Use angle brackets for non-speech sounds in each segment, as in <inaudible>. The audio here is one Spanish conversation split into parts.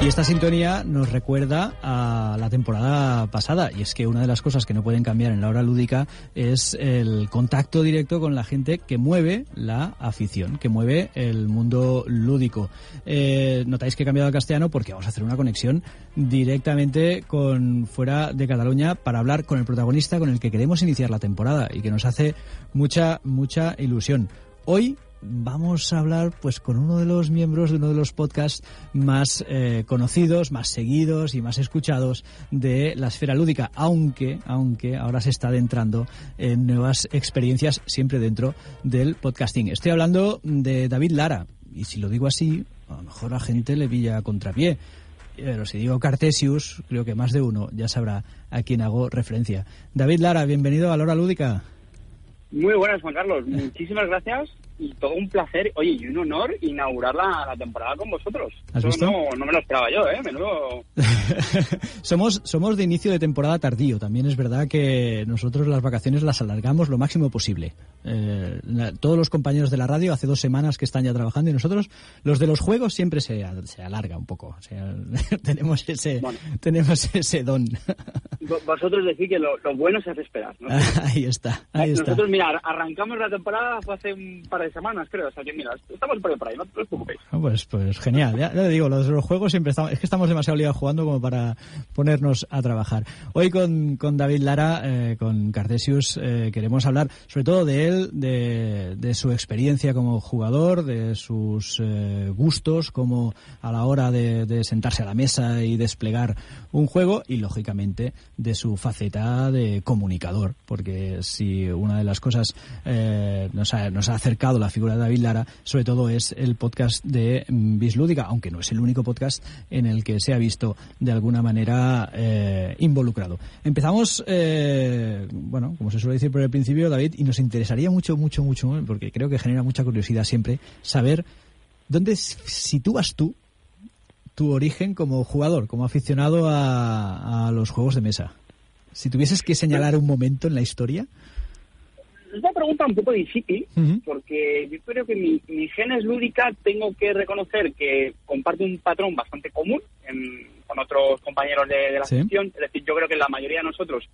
Y esta sintonía nos recuerda a la temporada pasada, y es que una de las cosas que no pueden cambiar en la hora lúdica es el contacto directo con la gente que mueve la afición, que mueve el mundo lúdico. Eh, notáis que he cambiado a castellano porque vamos a hacer una conexión directamente con fuera de Cataluña para hablar con el protagonista con el que queremos iniciar la temporada y que nos hace mucha, mucha ilusión. Hoy vamos a hablar pues con uno de los miembros de uno de los podcasts más eh, conocidos, más seguidos y más escuchados de la esfera lúdica, aunque, aunque ahora se está adentrando en nuevas experiencias siempre dentro del podcasting. Estoy hablando de David Lara, y si lo digo así, a lo mejor la gente le pilla a contrapié. Pero si digo Cartesius, creo que más de uno ya sabrá a quién hago referencia. David Lara, bienvenido a la hora lúdica. Muy buenas, Juan Carlos. Muchísimas gracias y todo un placer, oye, y un honor inaugurar la, temporada con vosotros. ¿Has visto? No, no, me lo esperaba yo, ¿eh? Menudo... <laughs> somos, somos de inicio de temporada tardío. También es verdad que nosotros las vacaciones las alargamos lo máximo posible. Eh, todos los compañeros de la radio hace dos semanas que están ya trabajando y nosotros, los de los juegos, siempre se, se alarga un poco. O sea, <laughs> tenemos, ese, tenemos ese don. <laughs> Vosotros decís que lo, bueno se hace esperar. ¿no? ahí está, ahí nosotros, mira, arrancamos la temporada fue hace un par de semanas, creo. O sea que, mira, estamos por ahí, no te preocupéis. Ah, pues, pues genial. Ya, le digo, los, los juegos siempre estamos, es que estamos demasiado liados jugando como para ponernos a trabajar. Hoy con, con David Lara, eh, con Cartesius, eh, queremos hablar sobre todo de él, de, de su experiencia como jugador, de sus eh, gustos, como a la hora de, de sentarse a la mesa y desplegar un juego y, lógicamente, de su faceta de comunicador, porque si una de las cosas nos ha, nos ha acercado la figura de David Lara, sobre todo es el podcast de Bislúdica, aunque no es el único podcast en el que se ha visto de alguna manera eh, involucrado. Empezamos, eh, bueno, como se suele decir por el principio, David, y nos interesaría mucho, mucho, mucho, porque creo que genera mucha curiosidad siempre, saber dónde sitúas tú tu origen como jugador, como aficionado a, los juegos de mesa. Si tuvieses que señalar un momento en la historia pregunta un poco difícil, porque yo creo que mi, mi genes lúdica tengo que reconocer que comparte un patrón bastante común con otros compañeros de, la sección. Es decir, yo creo que la mayoría de nosotros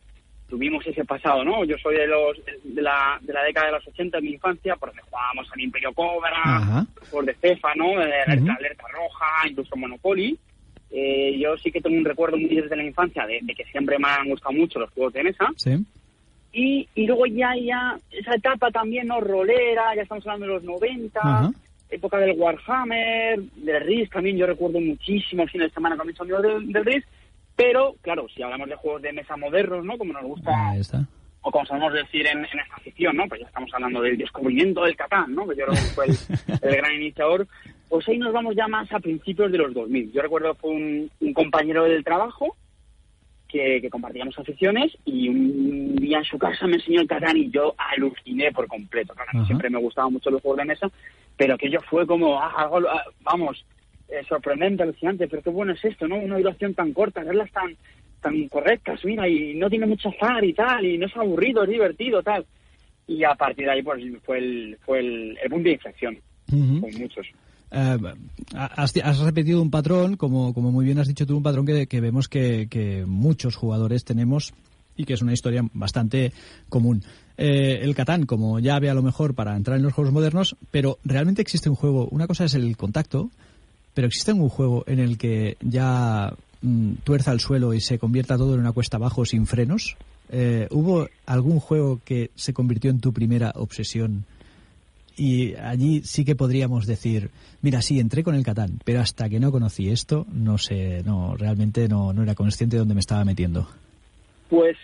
tuvimos ese pasado, ¿no? Yo soy de los de la, de la década de los 80 de mi infancia, por donde jugábamos al Imperio Cobra, por de Cefa, ¿no? De alerta, Roja, incluso Monopoly. Eh, yo sí que tengo un recuerdo muy desde la infancia de, de, que siempre me han gustado mucho los juegos de mesa. Sí. Y, y luego ya, ya, esa etapa también, ¿no? Rolera, ya estamos hablando de los 90, época del Warhammer, del Risk también, yo recuerdo muchísimo fines de semana con mis amigos del, del Risk, pero, claro, si hablamos de juegos de mesa modernos, ¿no? Como nos gusta, o como sabemos decir en, en, esta afición, ¿no? Pues ya estamos hablando del descubrimiento del Catán, ¿no? Que yo creo que fue el, <laughs> gran iniciador. Pues ahí nos vamos ya más a principios de los 2000. Yo recuerdo fue un, un compañero del trabajo que, compartíamos aficiones y un día en su casa me enseñó el Catán y yo aluciné por completo. Claro, siempre me gustaban mucho los juegos de mesa, pero aquello fue como ah, algo, ah, vamos, eh, sorprendente, alucinante, pero qué bueno es esto, ¿no? Una duración tan corta, verlas tan tan correctas, mira, y no tiene mucho azar y tal, y no es aburrido, es divertido, tal. Y a partir de ahí pues fue el, fue el, punto de inflexión, con muchos. Eh, has, repetido un patrón, como, muy bien has dicho tú, un patrón que, vemos que, que, muchos jugadores tenemos y que es una historia bastante común. Eh, el Catán, como llave a lo mejor para entrar en los juegos modernos, pero realmente existe un juego, una cosa es el contacto, pero existe un juego en el que ya mm, tuerza el suelo y se convierta todo en una cuesta abajo sin frenos. Eh, ¿Hubo algún juego que se convirtió en tu primera obsesión y allí sí que podríamos decir, mira, sí, entré con el Catán, pero hasta que no conocí esto, no sé, no, realmente no, no era consciente de dónde me estaba metiendo. Pues,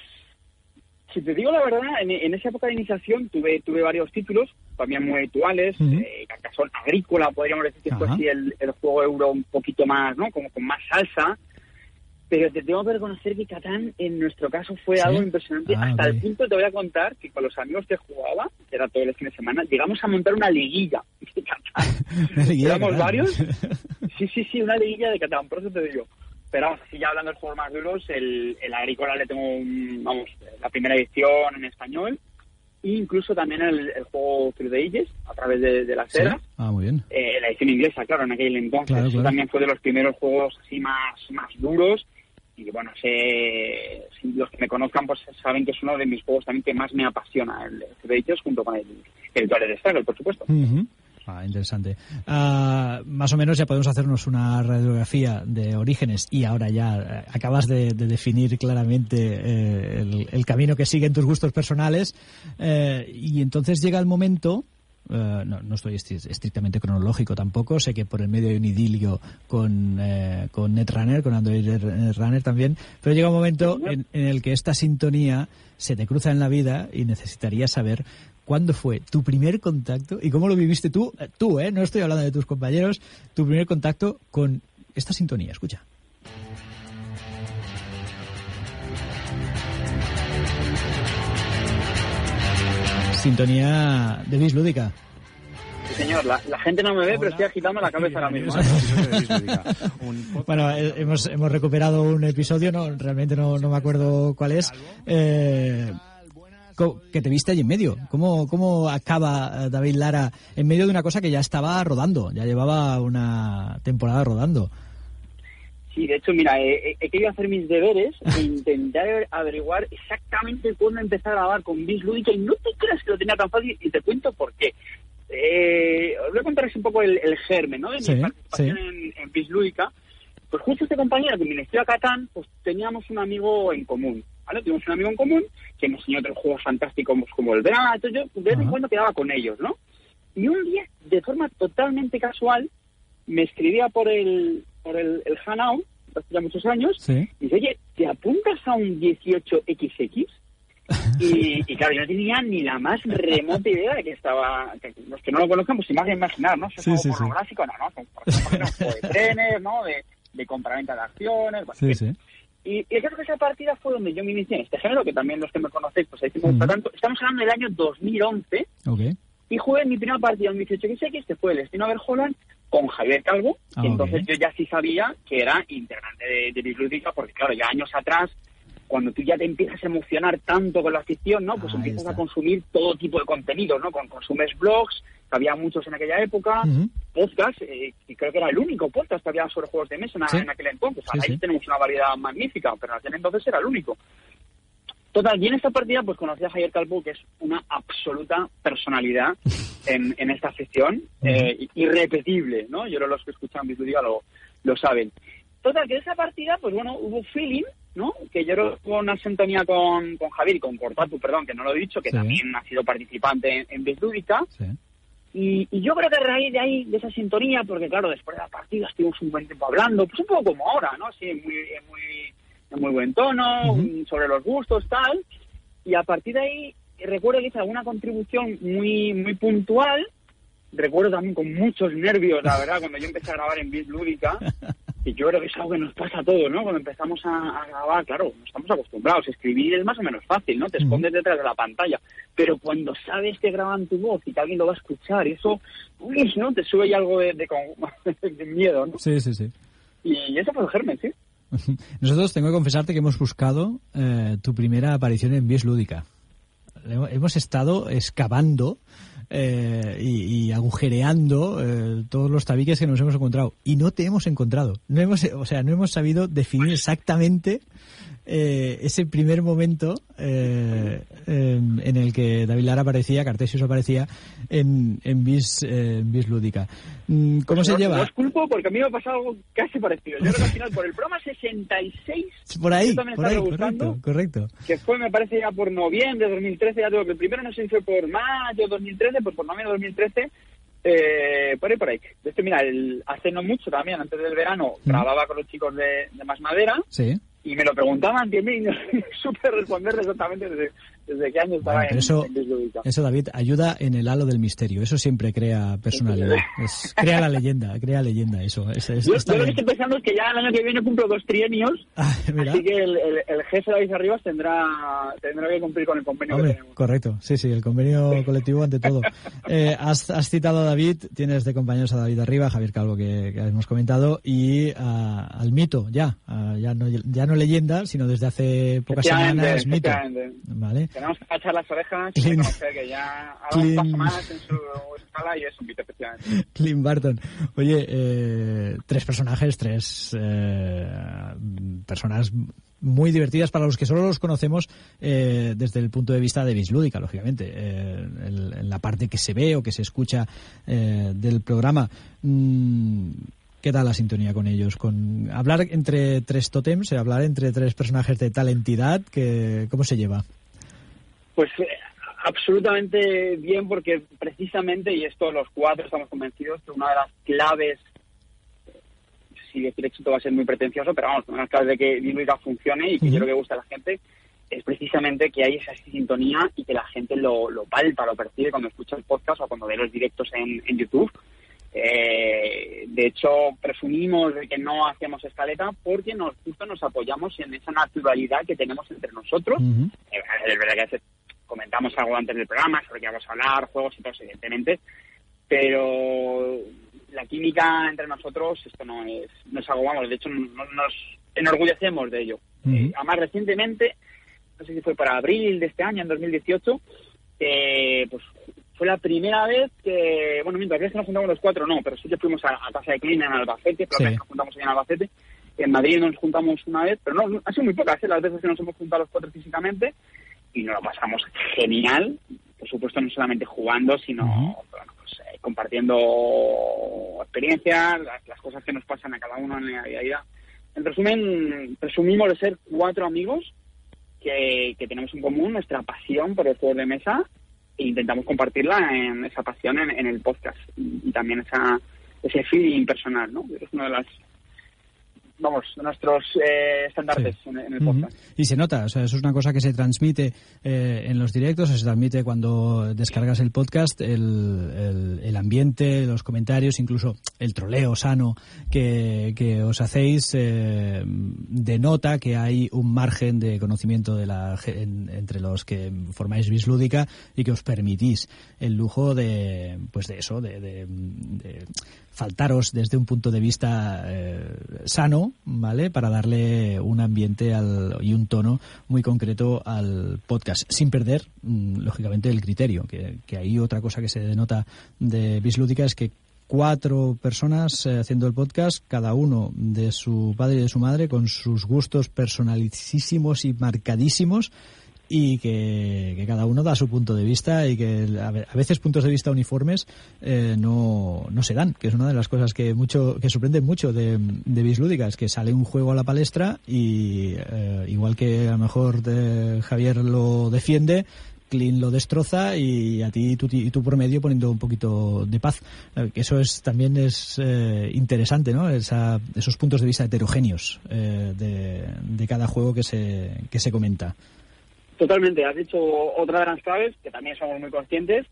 si te digo la verdad, en, esa época de iniciación tuve tuve varios títulos, también muy actuales, eh, Agrícola, podríamos decir que fue así el, el, juego euro un poquito más, ¿no? Como con más salsa, pero te tengo que reconocer que Catán, en nuestro caso, fue algo impresionante. Ah, hasta el punto, te voy a contar, que con los amigos que jugaba, que era todo el fin de semana, llegamos a montar una liguilla de Catán. <laughs> Éramos varios. <laughs> Sí, sí, sí, una liguilla de Catán, por eso te digo. Pero vamos, así ya hablando de juegos más duros, el, el Agrícola le tengo, vamos, la primera edición en español. e incluso también el, juego Through the Ages, a través de, la seda. Ah, muy bien. Eh, la edición inglesa, claro, en aquel entonces. también fue de los primeros juegos así más, más duros. Y bueno, sé, los que me conozcan pues saben que es uno de mis juegos también que más me apasiona, el Ages, junto con el, el de Struggle, por supuesto. Ah, interesante. Ah, más o menos ya podemos hacernos una radiografía de orígenes y ahora ya eh, acabas de, definir claramente eh, el, camino que siguen tus gustos personales eh, y entonces llega el momento no, no, estoy estrictamente cronológico tampoco. Sé que por el medio hay un idilio con, con Netrunner, con Android Netrunner también. Pero llega un momento en, en, el que esta sintonía se te cruza en la vida y necesitaría saber ¿Cuándo fue tu primer contacto y cómo lo viviste tú? Eh, tú, ¿eh? No estoy hablando de tus compañeros. Tu primer contacto con esta sintonía. Escucha. Sintonía de Bis Lúdica. Sí, señor, la, gente no me ve, pero estoy agitando la cabeza ahora mismo. <laughs> bueno, eh, hemos, hemos recuperado un episodio, no realmente no, no me acuerdo cuál es. Eh, que te viste allí en medio. ¿Cómo, ¿Cómo acaba eh, David Lara en medio de una cosa que ya estaba rodando, ya llevaba una temporada rodando? Sí, de hecho, mira, he, querido hacer mis deberes e <laughs> intentar averiguar exactamente cuándo empezar a grabar con Bis Lúdica y no te creas que lo tenía tan fácil y te cuento por qué. Eh, os voy a contar un poco el, germen ¿no? de mi participación en, en Bis Lúdica. Pues justo este compañero que me a Catán, pues teníamos un amigo en común. ¿vale? Tuvimos un amigo en común que me enseñó otros juegos fantásticos como el Drama, entonces yo de vez en cuando quedaba con ellos, ¿no? Y un día, de forma totalmente casual, me escribía por el, por el, el Hanau, hace ya muchos años, y dice, oye, ¿te apuntas a un 18XX? Y, <laughs> y, claro, yo no tenía ni la más remota idea de que estaba, los que no lo conozcan, pues se a imaginar, ¿no? Si es sí, pornográfico, no, no, por ejemplo, <laughs> de trenes, ¿no? De, de compraventa de acciones, sí, sí. Y, y creo que esa partida fue donde yo me inicié en este género, que también los que me conocéis, pues ahí uh tanto. Estamos hablando del año 2011. Okay. Y jugué mi primera partida en 18 que fue el Destino Holland con Javier Calvo. y ah, entonces yo ya sí sabía que era integrante de, de Bislúdica, porque claro, ya años atrás, cuando tú ya te empiezas a emocionar tanto con la ficción, ¿no? Pues empiezas a consumir todo tipo de contenido, ¿no? Con, consumes blogs, había muchos en aquella época, podcast, eh, y creo que era el único podcast que había sobre juegos de mesa en, aquel entonces. ahí tenemos una variedad magnífica, pero en aquel entonces era el único. Total, y en esta partida pues conocí a Javier Calvo, que es una absoluta personalidad en, en esta sección, eh, irrepetible, ¿no? Yo creo que los que escuchan video lo, lo saben. Total, que en esa partida, pues bueno, hubo feeling, ¿no? Que yo creo que una sintonía con, con Javier y con Cortatu, perdón, que no lo he dicho, que también ha sido participante en, en Bislúdica. Y, yo creo que a raíz de ahí, de esa sintonía, porque claro, después de la partida estuvimos un buen tiempo hablando, pues un poco como ahora, ¿no? Así, muy, muy, en muy buen tono, sobre los gustos, tal. Y a partir de ahí, recuerdo que hice alguna contribución muy, muy puntual. Recuerdo también con muchos nervios, la verdad, cuando yo empecé a grabar en Beat Lúdica. <laughs> Y yo creo que es algo que nos pasa a todos, ¿no? Cuando empezamos a, grabar, claro, no estamos acostumbrados. Escribir es más o menos fácil, ¿no? Te escondes detrás de la pantalla. Pero cuando sabes que graban tu voz y que alguien lo va a escuchar, y eso, uy, ¿no? Te sube algo de, <laughs> de, miedo, ¿no? Sí, sí, sí. Y eso fue el germen, sí. <laughs> Nosotros tengo que confesarte que hemos buscado eh, tu primera aparición en Bies Lúdica. Hemos estado excavando eh, y, agujereando eh, todos los tabiques que nos hemos encontrado y no te hemos encontrado. No hemos, o sea, no hemos sabido definir exactamente eh, ese primer momento eh, en, el que David Lara aparecía, Cartesius aparecía en, en, Bis, Lúdica. Mm, ¿Cómo se lleva? No os culpo porque a mí me ha pasado algo casi parecido. Yo creo que al final por el programa 66... <laughs> Por ahí, por ahí, correcto, correcto. Que fue, me parece, ya por noviembre de 2013, ya tengo que el primero no sé si fue por mayo de 2013, pues por noviembre de 2013... Eh, por ahí, por ahí. De hecho, mira, el, hace no mucho también, antes del verano, grababa con los chicos de, de Más Madera. Sí y me lo preguntaban que mí no <laughs> supe responder exactamente desde, qué año estaba en, eso, Eso, David, ayuda en el halo del misterio. Eso siempre crea personalidad. crea la leyenda, crea leyenda eso. Es, yo, lo que estoy pensando es que ya el año que viene cumplo dos trienios, ah, así que el, el, el jefe de David Arribas tendrá, tendrá que cumplir con el convenio que tenemos. Correcto, sí, sí, el convenio colectivo ante todo. <laughs> Eh, has, has, citado a David, tienes de compañeros a David Arriba, Javier Calvo, que, hemos comentado, y al mito, ya, ya, no, ya no leyenda, sino desde hace pocas semanas mito. ¿Vale? Tenemos que echar las orejas y reconocer que ya ha dado un paso más en su escala y es un efectivamente. Clint Barton. Oye, eh, tres personajes, tres eh, personas muy divertidas para los que solo los conocemos eh, desde el punto de vista de Bislúdica, lógicamente, eh, en, la parte que se ve o que se escucha eh, del programa. Mm, ¿Qué tal la sintonía con ellos? Con hablar entre tres tótems, hablar entre tres personajes de tal entidad, que, ¿cómo se lleva? Pues absolutamente bien, porque precisamente, y esto los cuatro estamos convencidos, que una de las claves si decir éxito va a ser muy pretencioso, pero vamos, una clave de que Diluica funcione y que yo creo que gusta a la gente es precisamente que hay esa sintonía y que la gente lo, lo palpa, lo percibe cuando escucha el podcast o cuando ve los directos en, en YouTube. Eh, de hecho, presumimos de que no hacíamos escaleta porque nos justo nos apoyamos en esa naturalidad que tenemos entre nosotros. Eh, es verdad que comentamos algo antes del programa sobre que vamos a hablar, juegos y todo, evidentemente, pero la química entre nosotros, esto no es, no es algo, vamos, de hecho nos enorgullecemos de ello. Eh, además, recientemente, no sé si fue para abril de este año, en 2018, eh, pues fue la primera vez que, bueno, mientras que nos juntamos los cuatro, no, pero sí que fuimos a, casa de Clina en Albacete, pero nos juntamos ahí en Albacete. En Madrid nos juntamos una vez, pero no, ha sido muy pocas ¿eh? las veces que nos hemos juntado los cuatro físicamente y nos lo pasamos genial. Por supuesto, no solamente jugando, sino pues, eh, compartiendo experiencias, las, cosas que nos pasan a cada uno en la vida. En resumen, presumimos de ser cuatro amigos que, tenemos en común nuestra pasión por el juego de mesa e intentamos compartirla en esa pasión en, el podcast y, también esa ese feeling personal, ¿no? Es una de las vamos, nuestros eh, estandartes en, el podcast. Y se nota, o sea, eso es una cosa que se transmite eh, en los directos, se transmite cuando descargas el podcast, el, el, ambiente, los comentarios, incluso el troleo sano que, que os hacéis, eh, denota que hay un margen de conocimiento de la, entre los que formáis Bislúdica y que os permitís el lujo de, pues de eso, de, de faltaros desde un punto de vista eh, sano, ¿vale? Para darle un ambiente al, y un tono muy concreto al podcast, sin perder, mm, lógicamente, el criterio. Que, que hay otra cosa que se denota de Bislúdica es que cuatro personas eh, haciendo el podcast, cada uno de su padre y de su madre, con sus gustos personalísimos y marcadísimos, y que, cada uno da su punto de vista y que a veces puntos de vista uniformes eh, no, no se dan, que es una de las cosas que mucho que sorprende mucho de, de Bislúdica, es que sale un juego a la palestra y eh, igual que a lo mejor Javier lo defiende, Clean lo destroza y a ti y tú por medio poniendo un poquito de paz. Eh, eso es también es interesante, ¿no? Esa, esos puntos de vista heterogéneos de, de cada juego que se, que se comenta. Totalmente, has dicho otra de las claves que también somos muy conscientes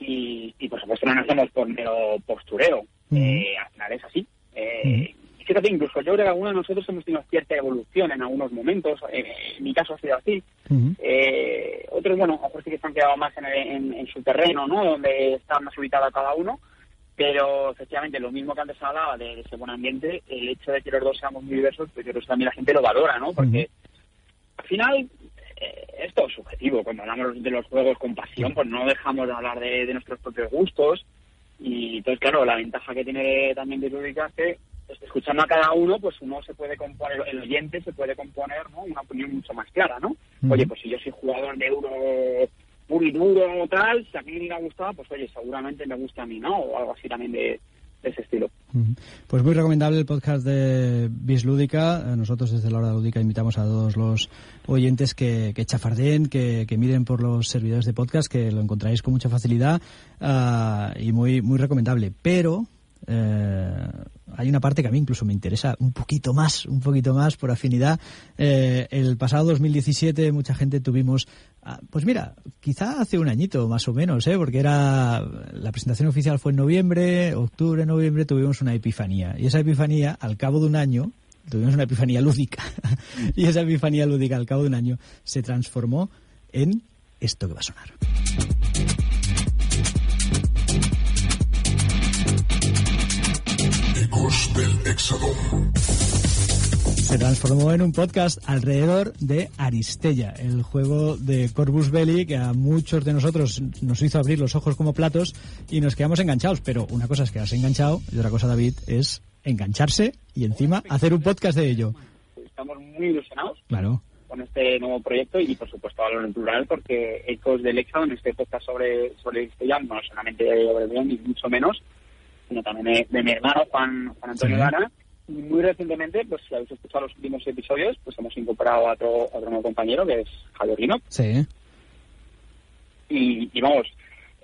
y, por supuesto no hacemos por mero postureo. Eh, al final es así. Eh, Fíjate, incluso yo creo que algunos de nosotros hemos tenido cierta evolución en algunos momentos. Eh, en mi caso ha sido así. Eh, otros, bueno, a lo mejor sí que se han quedado más en, su terreno, ¿no? Donde está más ubicada cada uno. Pero efectivamente, lo mismo que antes hablaba de ese buen ambiente, el hecho de que los dos seamos muy diversos, pues yo creo que también la gente lo valora, ¿no? Porque al final eh, esto es subjetivo. Cuando hablamos de los juegos con pasión, pues no dejamos de hablar de, nuestros propios gustos. Y entonces, claro, la ventaja que tiene también de Lúdica es que pues, escuchando a cada uno, pues uno se puede componer, el oyente se puede componer ¿no? una opinión mucho más clara, ¿no? Oye, pues si yo soy jugador de euro puro y duro o tal, si a mí me ha gustado, pues oye, seguramente me gusta a mí, ¿no? O algo así también de, ese estilo. Pues muy recomendable el podcast de Bislúdica. Eh, nosotros desde la hora lúdica invitamos a todos los oyentes que, que chafardeen, que, que, miren por los servidores de podcast, que lo encontraréis con mucha facilidad ah, y muy, muy recomendable. Pero eh, hay una parte que a mí incluso me interesa un poquito más, un poquito más por afinidad. Eh, el pasado 2017 mucha gente tuvimos, ah, pues mira, quizá hace un añito más o menos, ¿eh? porque era la presentación oficial fue en noviembre, octubre, noviembre tuvimos una epifanía y esa epifanía al cabo de un año tuvimos una epifanía lúdica <laughs> y esa epifanía lúdica al cabo de un año se transformó en esto que va a sonar. Se transformó en un podcast alrededor de Aristella, el juego de Corvus Belli que a muchos de nosotros nos hizo abrir los ojos como platos y nos quedamos enganchados. Pero una cosa es quedarse enganchado y otra cosa, David, es engancharse y encima hacer un podcast de ello. Estamos muy ilusionados. Claro con este nuevo proyecto y por supuesto hablo en plural porque Ecos del en este podcast sobre sobre Aristella, no solamente de ni mucho menos sino también de, mi hermano Juan, Juan Antonio Lara y muy recientemente, pues si habéis escuchado los últimos episodios, pues hemos incorporado a otro, otro nuevo compañero que es Javier Rino. Sí. Y, vamos,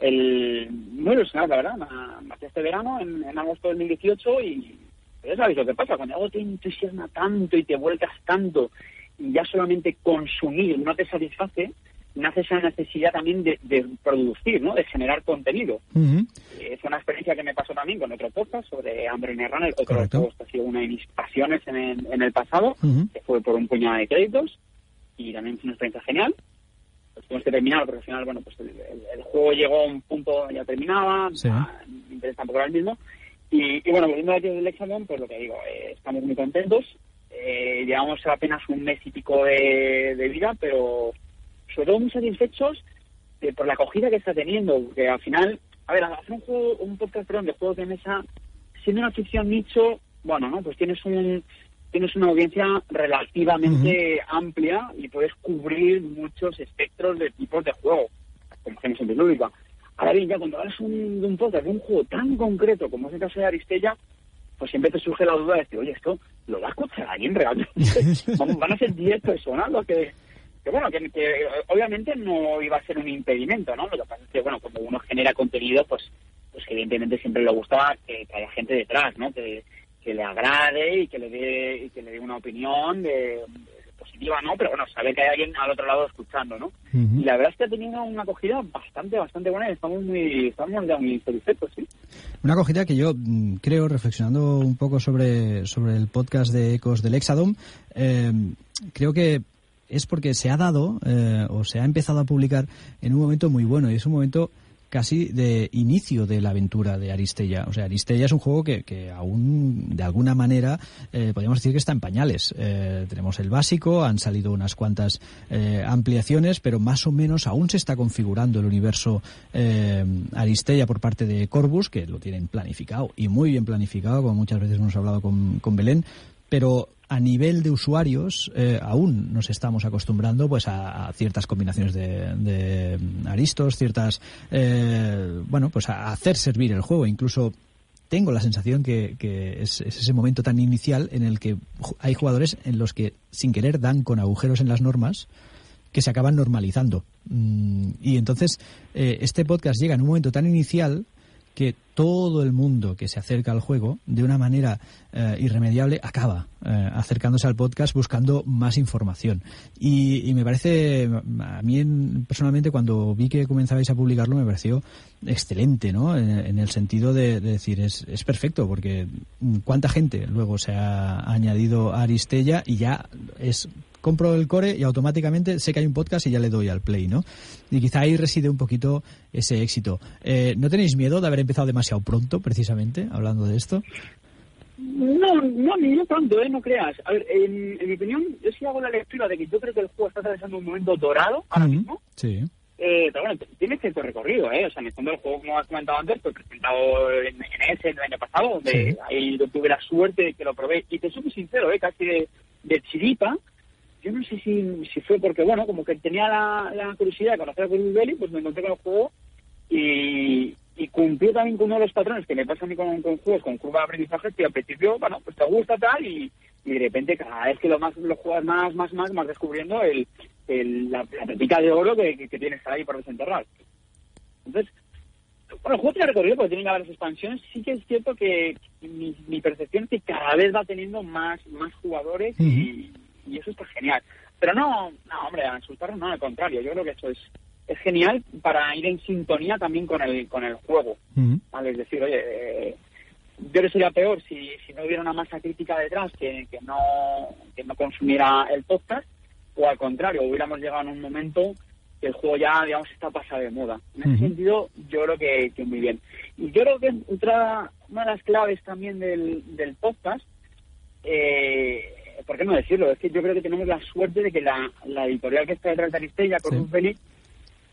el, muy ilusionado, la verdad. Nací este verano, en, en agosto de 2018, y ya sabéis lo que pasa, cuando algo te entusiasma tanto y te vuelcas tanto, y ya solamente consumir no te satisface, nace esa necesidad también de, producir, ¿no? De generar contenido. Es una experiencia que me pasó también con otro podcast sobre Hambre en el otro podcast que ha sido una de mis pasiones en el, en el pasado, que fue por un puñado de créditos, y también fue una experiencia genial. Pues tuvimos que terminar, porque al final, bueno, pues el, juego llegó a un punto, ya terminaba, sí. me interesa tampoco era el mismo. Y, bueno, volviendo aquí del examen, pues lo que digo, eh, estamos muy contentos. Eh, llevamos apenas un mes y pico de, de vida, pero sobre todo muy satisfechos eh, por la acogida que está teniendo, porque al final, a ver, hacer un juego, un podcast perdón, de juegos de mesa, siendo una ficción nicho, bueno, ¿no? Pues tienes un tienes una audiencia relativamente amplia y puedes cubrir muchos espectros de tipos de juego, como ejemplo lúdica. Ahora bien, ya cuando hablas un, de un podcast de un juego tan concreto como es el caso de Aristella, pues siempre te surge la duda de decir, oye, esto lo va a escuchar alguien realmente. <laughs> Van a ser 10 personas los que que bueno, que, obviamente no iba a ser un impedimento, ¿no? Lo que pasa es que, bueno, como uno genera contenido, pues, pues que evidentemente siempre le gusta que, haya gente detrás, ¿no? Que, le agrade y que le dé, y que le dé una opinión de, positiva, ¿no? Pero bueno, saber que hay alguien al otro lado escuchando, ¿no? Y la verdad es que ha tenido una acogida bastante, bastante buena y estamos muy, estamos ya muy satisfechos, ¿sí? Una acogida que yo mm, creo, reflexionando un poco sobre, sobre el podcast de Ecos del Exadom, eh, creo que es porque se ha dado eh, o se ha empezado a publicar en un momento muy bueno y es un momento casi de inicio de la aventura de Aristella. O sea, Aristella es un juego que, que aún, de alguna manera, eh, podríamos decir que está en pañales. Eh, tenemos el básico, han salido unas cuantas eh, ampliaciones, pero más o menos aún se está configurando el universo Aristella por parte de Corbus, que lo tienen planificado y muy bien planificado, como muchas veces hemos hablado con, con Belén, pero a nivel de usuarios eh, aún nos estamos acostumbrando pues a, ciertas combinaciones de, aristos, ciertas eh, bueno pues a hacer servir el juego. Incluso tengo la sensación que, es, ese momento tan inicial en el que hay jugadores en los que sin querer dan con agujeros en las normas que se acaban normalizando. Mm, y entonces eh, este podcast llega en un momento tan inicial que todo el mundo que se acerca al juego, de una manera eh, irremediable, acaba eh, acercándose al podcast buscando más información. Y, me parece, a mí personalmente, cuando vi que comenzabais a publicarlo, me pareció excelente, ¿no? En, el sentido de, decir, es, es, perfecto, porque cuánta gente luego se ha añadido a Aristella y ya es compro el core y automáticamente sé que hay un podcast y ya le doy al play, ¿no? Y quizá ahí reside un poquito ese éxito. Eh, ¿No tenéis miedo de haber empezado demasiado pronto, precisamente, hablando de esto? No, no, ni yo pronto, ¿eh? No creas. A ver, en, mi opinión, yo sí hago la lectura de que yo creo que el juego está atravesando un momento dorado ahora mismo. Sí. Eh, pero bueno, tiene cierto recorrido, ¿eh? O sea, en el fondo el juego, como has comentado antes, fue presentado en, ese el año pasado, donde ahí tuve la suerte de que lo probé. Y te soy muy sincero, ¿eh? Casi de, de chiripa yo no sé si, si fue porque, bueno, como que tenía la, curiosidad de conocer a Chris Belli, pues me encontré con el juego y, y cumplió también con uno de los patrones que me pasa a mí con, juegos, con curva de aprendizaje, que al principio, bueno, pues te gusta tal y, de repente cada vez que lo más lo juegas más, más, más, más descubriendo el, el la, la de oro que, que, tienes ahí por desenterrar. Entonces, bueno, el juego tiene recorrido porque tiene varias expansiones. Sí que es cierto que mi, mi percepción es que cada vez va teniendo más, más jugadores y y eso está genial. Pero no, no, hombre, a insultarnos no, al contrario, yo creo que eso es, es genial para ir en sintonía también con el, con el juego. Es decir, oye, eh, yo que sería peor si, si no hubiera una masa crítica detrás que, que, no, que no consumiera el podcast, o al contrario, hubiéramos llegado en un momento que el juego ya, digamos, está pasado de moda. En ese sentido, yo creo que, que, muy bien. Y yo creo que otra, una de las claves también del, del podcast eh, ¿por qué no decirlo? Es que yo creo que tenemos la suerte de que la, editorial que está detrás de Aristella, con un Félix,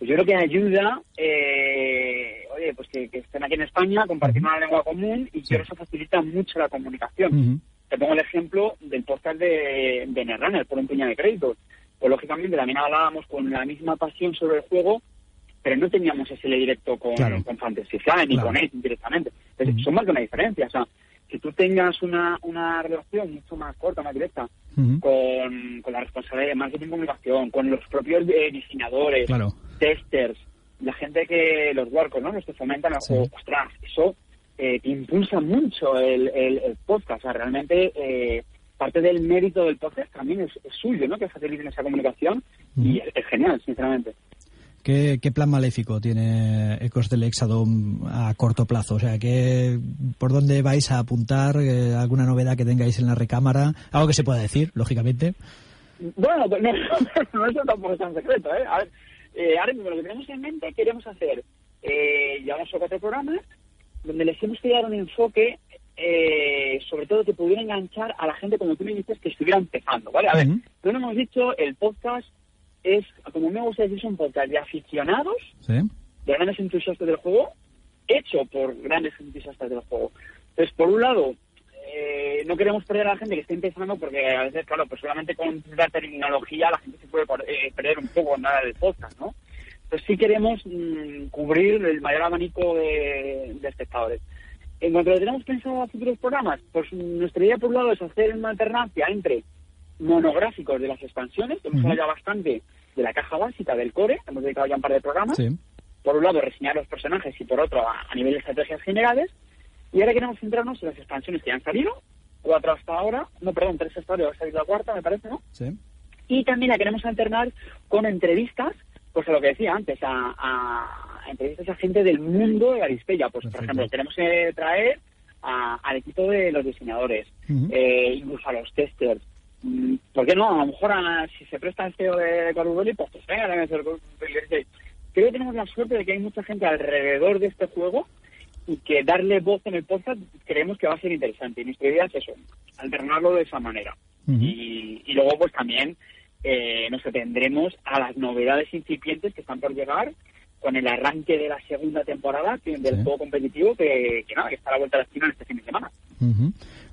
pues yo creo que ayuda, eh, oye, pues que, estén aquí en España, compartir una lengua común y que eso facilita mucho la comunicación. Te pongo el ejemplo del podcast de, de Netrunner, por un puñado de créditos. Pues lógicamente también hablábamos con la misma pasión sobre el juego, pero no teníamos ese directo con, con Fantasy Flight ni con Ace directamente. Entonces, son más que una diferencia. O sea, que tú tengas una, una relación mucho más corta, más directa, con, con, la responsabilidad de marketing y comunicación, con los propios eh, diseñadores, testers, la gente que, los workers, ¿no? Los que fomentan el juego, ostras, eso eh, impulsa mucho el, el, podcast. O sea, realmente eh, parte del mérito del podcast también es, suyo, ¿no? Que faciliten esa comunicación y es genial, sinceramente. ¿Qué, plan maléfico tiene Ecos del Exadom a corto plazo? O sea, ¿qué, ¿por dónde vais a apuntar? Eh, ¿Alguna novedad que tengáis en la recámara? Algo que se pueda decir, lógicamente. Bueno, pues <laughs> no, no eso tampoco es tan secreto. ¿eh? A ver, eh, ahora mismo lo que tenemos en mente queremos hacer, eh, llevamos cuatro programas donde les hemos dar un enfoque eh, sobre todo que pudiera enganchar a la gente, como tú me dices, que estuviera empezando, ¿vale? A ver, no hemos dicho, el podcast es, como me gusta decir, es un podcast de aficionados, de grandes entusiastas del juego, hecho por grandes entusiastas del juego. Entonces, por un lado, eh, no queremos perder a la gente que está empezando porque a veces, claro, pues solamente con la terminología la gente se puede eh, perder un poco nada del podcast, ¿no? Entonces sí queremos mm, cubrir el mayor abanico de, espectadores. En cuanto a lo que tenemos pensado a futuros programas, pues nuestra idea por un lado es hacer una alternancia entre monográficos de las expansiones, hemos hablado ya bastante de la caja básica del core, hemos dedicado ya un par de programas. Por un lado, reseñar los personajes y por otro, a, nivel de estrategias generales. Y ahora queremos centrarnos en las expansiones que han salido, cuatro hasta ahora, no, perdón, tres hasta ahora, va a salir la cuarta, me parece, ¿no? Sí. Y también la queremos alternar con entrevistas, pues a lo que decía antes, a, entrevistas a gente del mundo de Arispella. Pues, por ejemplo, queremos eh, traer al equipo de los diseñadores, eh, incluso a los testers, Mm, ¿por qué no? A lo mejor si se presta el CEO de Call pues, pues venga a hacer Creo que tenemos la suerte de que hay mucha gente alrededor de este juego y que darle voz en el podcast creemos que va a ser interesante. Y nuestra idea es eso, alternarlo de esa manera. y, y, luego pues también eh, nos atendremos a las novedades incipientes que están por llegar con el arranque de la segunda temporada del juego competitivo que, que, nada, que está a la vuelta de la esquina este fin de semana.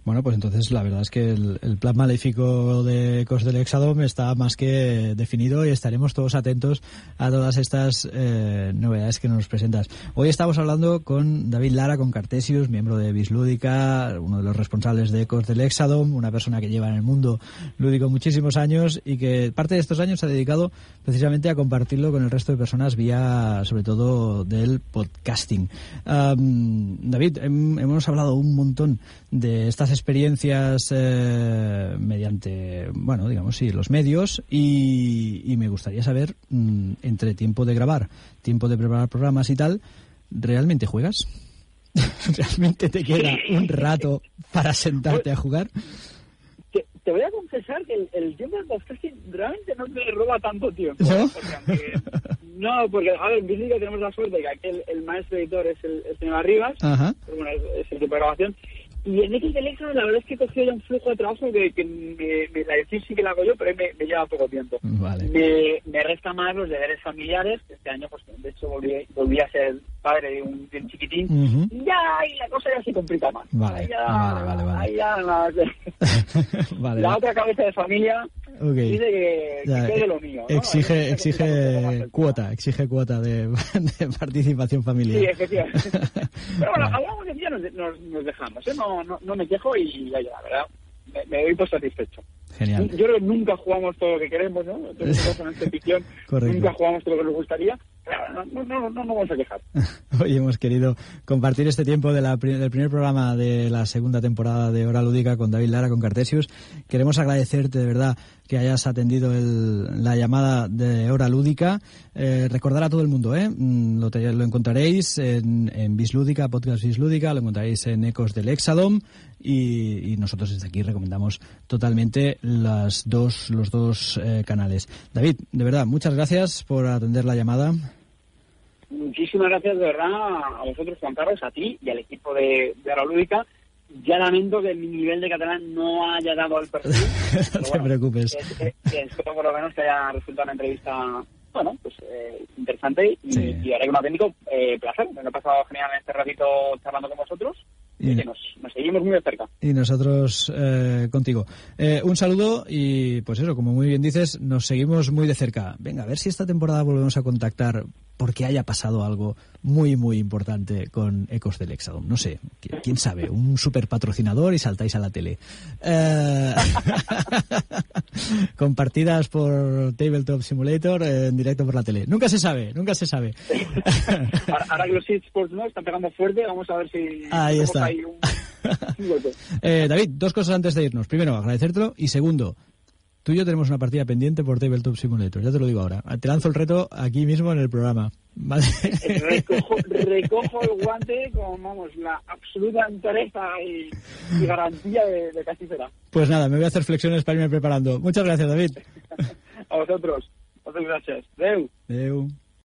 Bueno, pues entonces la verdad es que el, plan maléfico de Cos del Exadom está más que definido y estaremos todos atentos a todas estas eh, novedades que nos presentas. Hoy estamos hablando con David Lara, con Cartesius, miembro de Bislúdica, uno de los responsables de Ecos del Exadom, una persona que lleva en el mundo lúdico muchísimos años y que parte de estos años se ha dedicado precisamente a compartirlo con el resto de personas vía, sobre todo, del podcasting. David, hemos hablado un montón de estas experiencias eh, mediante, bueno, digamos, sí, los medios y, me gustaría saber, mm, entre tiempo de grabar, tiempo de preparar programas y tal, ¿realmente juegas? <laughs> ¿Realmente te queda un rato para sentarte a jugar? Te, voy a confesar que el, tiempo de podcasting realmente no me roba tanto tiempo. ¿No? Porque, <laughs> no, porque, a ver, en física tenemos la suerte de que aquí el, maestro editor es el, señor Arribas, es, el tipo de grabación, y en X del la verdad es que he cogido ya un flujo de trabajo que, que me, la decir sí que la hago yo, pero me, me lleva poco tiempo. Me, me, resta más los deberes familiares. Este año, pues de hecho, volví, volví a ser padre de un, chiquitín. Y ya y la cosa ya se complica más. Vale, vale, vale, vale. ya, <laughs> la otra cabeza de familia dice que, que lo mío. Exige, exige cuota, exige cuota <laughs> de, participación familiar. Sí, efectivamente. <laughs> pero bueno, hablamos de día nos, nos, nos dejamos. ¿eh? No, no, no, me quejo y ya, la verdad, me, me doy por satisfecho. Genial. Yo creo que nunca jugamos todo lo que queremos, ¿no? Entonces, <laughs> en esta ficción, nunca jugamos todo lo que nos gustaría. No, no, vamos a quejar. <laughs> Hoy hemos querido compartir este tiempo del primer programa de la segunda temporada de Hora Lúdica con David Lara, con Cartesius. Queremos agradecerte de verdad que hayas atendido la llamada de Hora Lúdica. Eh, recordar a todo el mundo, ¿eh? Mm, lo, encontraréis en, en Bislúdica, Podcast Bislúdica, lo encontraréis en Ecos del Exadom y, nosotros desde aquí recomendamos totalmente los dos eh, canales. David, de verdad, muchas gracias por atender la llamada. Muchísimas gracias de verdad a vosotros, Juan Carlos, a ti y al equipo de, de Lúdica ya lamento que mi nivel de catalán no haya dado al perfil. <laughs> no te preocupes. espero por lo menos que haya resultado una entrevista bueno, pues eh, interesante y, y ahora como técnico, eh, placer. Me lo he pasado genial en este ratito charlando con vosotros y, que nos, seguimos muy de cerca. Y nosotros eh, contigo. Eh, un saludo y pues eso, como muy bien dices, nos seguimos muy de cerca. Venga, a ver si esta temporada volvemos a contactar porque haya pasado algo muy, muy importante con Ecos del Hexagon. No sé, quién sabe, un super patrocinador y saltáis a la tele. Eh, <laughs> compartidas por Tabletop Simulator en directo por la tele. Nunca se sabe, nunca se sabe. Ahora que los eSports no están pegando fuerte, vamos a ver si... Ahí está. <laughs> eh, David, dos cosas antes de irnos. Primero, agradecértelo y segundo, Tú y yo tenemos una partida pendiente por Tabletop Simulator, ya te lo digo ahora. Te lanzo el reto aquí mismo en el programa. Recojo, <laughs> recojo, el guante con, vamos, la absoluta entereza y, garantía de, de, que así será. Pues nada, me voy a hacer flexiones para irme preparando. Muchas gracias, David. <laughs> a vosotros. Muchas gracias. Deu. Deu.